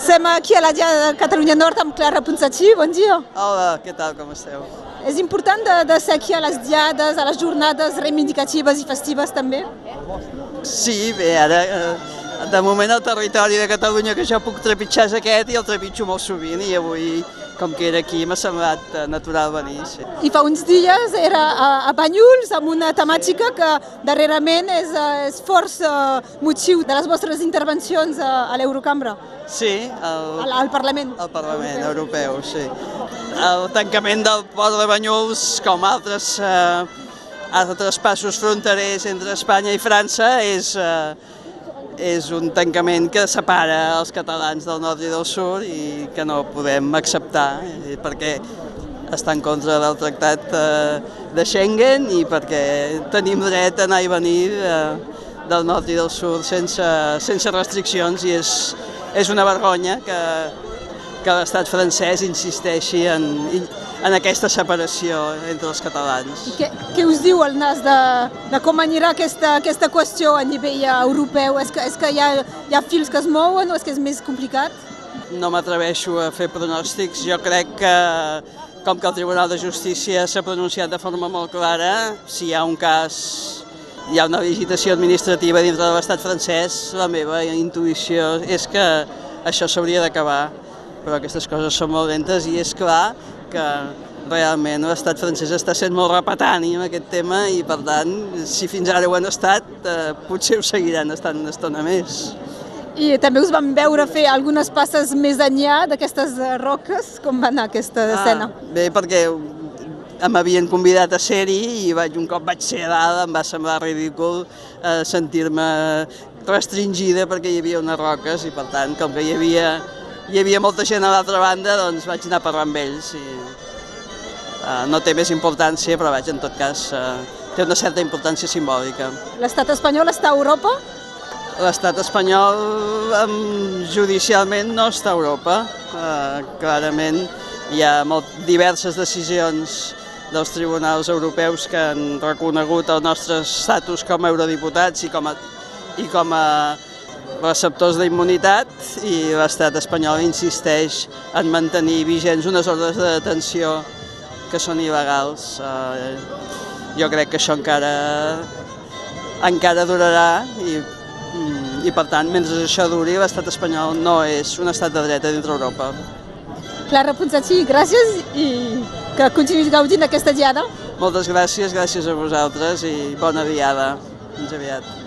Som aquí a Diada de Catalunya Nord amb Clara Ponsatxí, bon dia. Hola, què tal, com esteu? És important de, de ser aquí a les diades, a les jornades reivindicatives i festives també? Sí, bé, ara, eh, de moment el territori de Catalunya que jo puc trepitjar és aquest i el trepitjo molt sovint i avui, com que era aquí, m'ha semblat eh, natural venir. Sí. I fa uns dies era a, a Banyuls amb una temàtica que darrerament és, eh, és força motiu de les vostres intervencions a, a l'Eurocambra, Sí, el, al, al Parlament. el Parlament Europeu, sí. El tancament del port de Banyuls, com altres, eh, altres passos fronterers entre Espanya i França, és, eh, és un tancament que separa els catalans del nord i del sud i que no podem acceptar, perquè està en contra del tractat eh, de Schengen i perquè tenim dret a anar i venir eh, del nord i del sud sense, sense restriccions i és, és una vergonya que, que l'estat francès insisteixi en, en aquesta separació entre els catalans. Què, què us diu el nas de, de com anirà aquesta, aquesta qüestió a nivell europeu? És que, és que hi, ha, hi ha fils que es mouen o és que és més complicat? No m'atreveixo a fer pronòstics. Jo crec que, com que el Tribunal de Justícia s'ha pronunciat de forma molt clara, si hi ha un cas hi ha una visitació administrativa dintre de l'estat francès, la meva intuïció és que això s'hauria d'acabar, però aquestes coses són molt lentes i és clar que realment l'estat francès està sent molt repetani en aquest tema i per tant, si fins ara ho han estat, eh, potser ho seguiran estant una estona més. I també us vam veure fer algunes passes més enllà d'aquestes roques. Com va anar aquesta escena? Ah, bé, perquè m'havien convidat a ser-hi i vaig, un cop vaig ser a dalt em va semblar ridícul eh, sentir-me restringida perquè hi havia unes roques i per tant, com que hi havia, hi havia molta gent a l'altra banda, doncs vaig anar a parlar amb ells i eh, no té més importància, però vaig, en tot cas, eh, té una certa importància simbòlica. L'estat espanyol està a Europa? L'estat espanyol em, judicialment no està a Europa. Eh, clarament hi ha molt, diverses decisions dels tribunals europeus que han reconegut el nostre estatus com a eurodiputats i com a, i com a receptors d'immunitat i l'estat espanyol insisteix en mantenir vigents unes ordres de detenció que són il·legals. Eh, jo crec que això encara encara durarà i, i per tant, mentre això duri, l'estat espanyol no és un estat de dret a dintre Europa. Clara Ponsatxí, gràcies i que continuïs gaudint aquesta diada. Moltes gràcies, gràcies a vosaltres i bona diada. Fins aviat.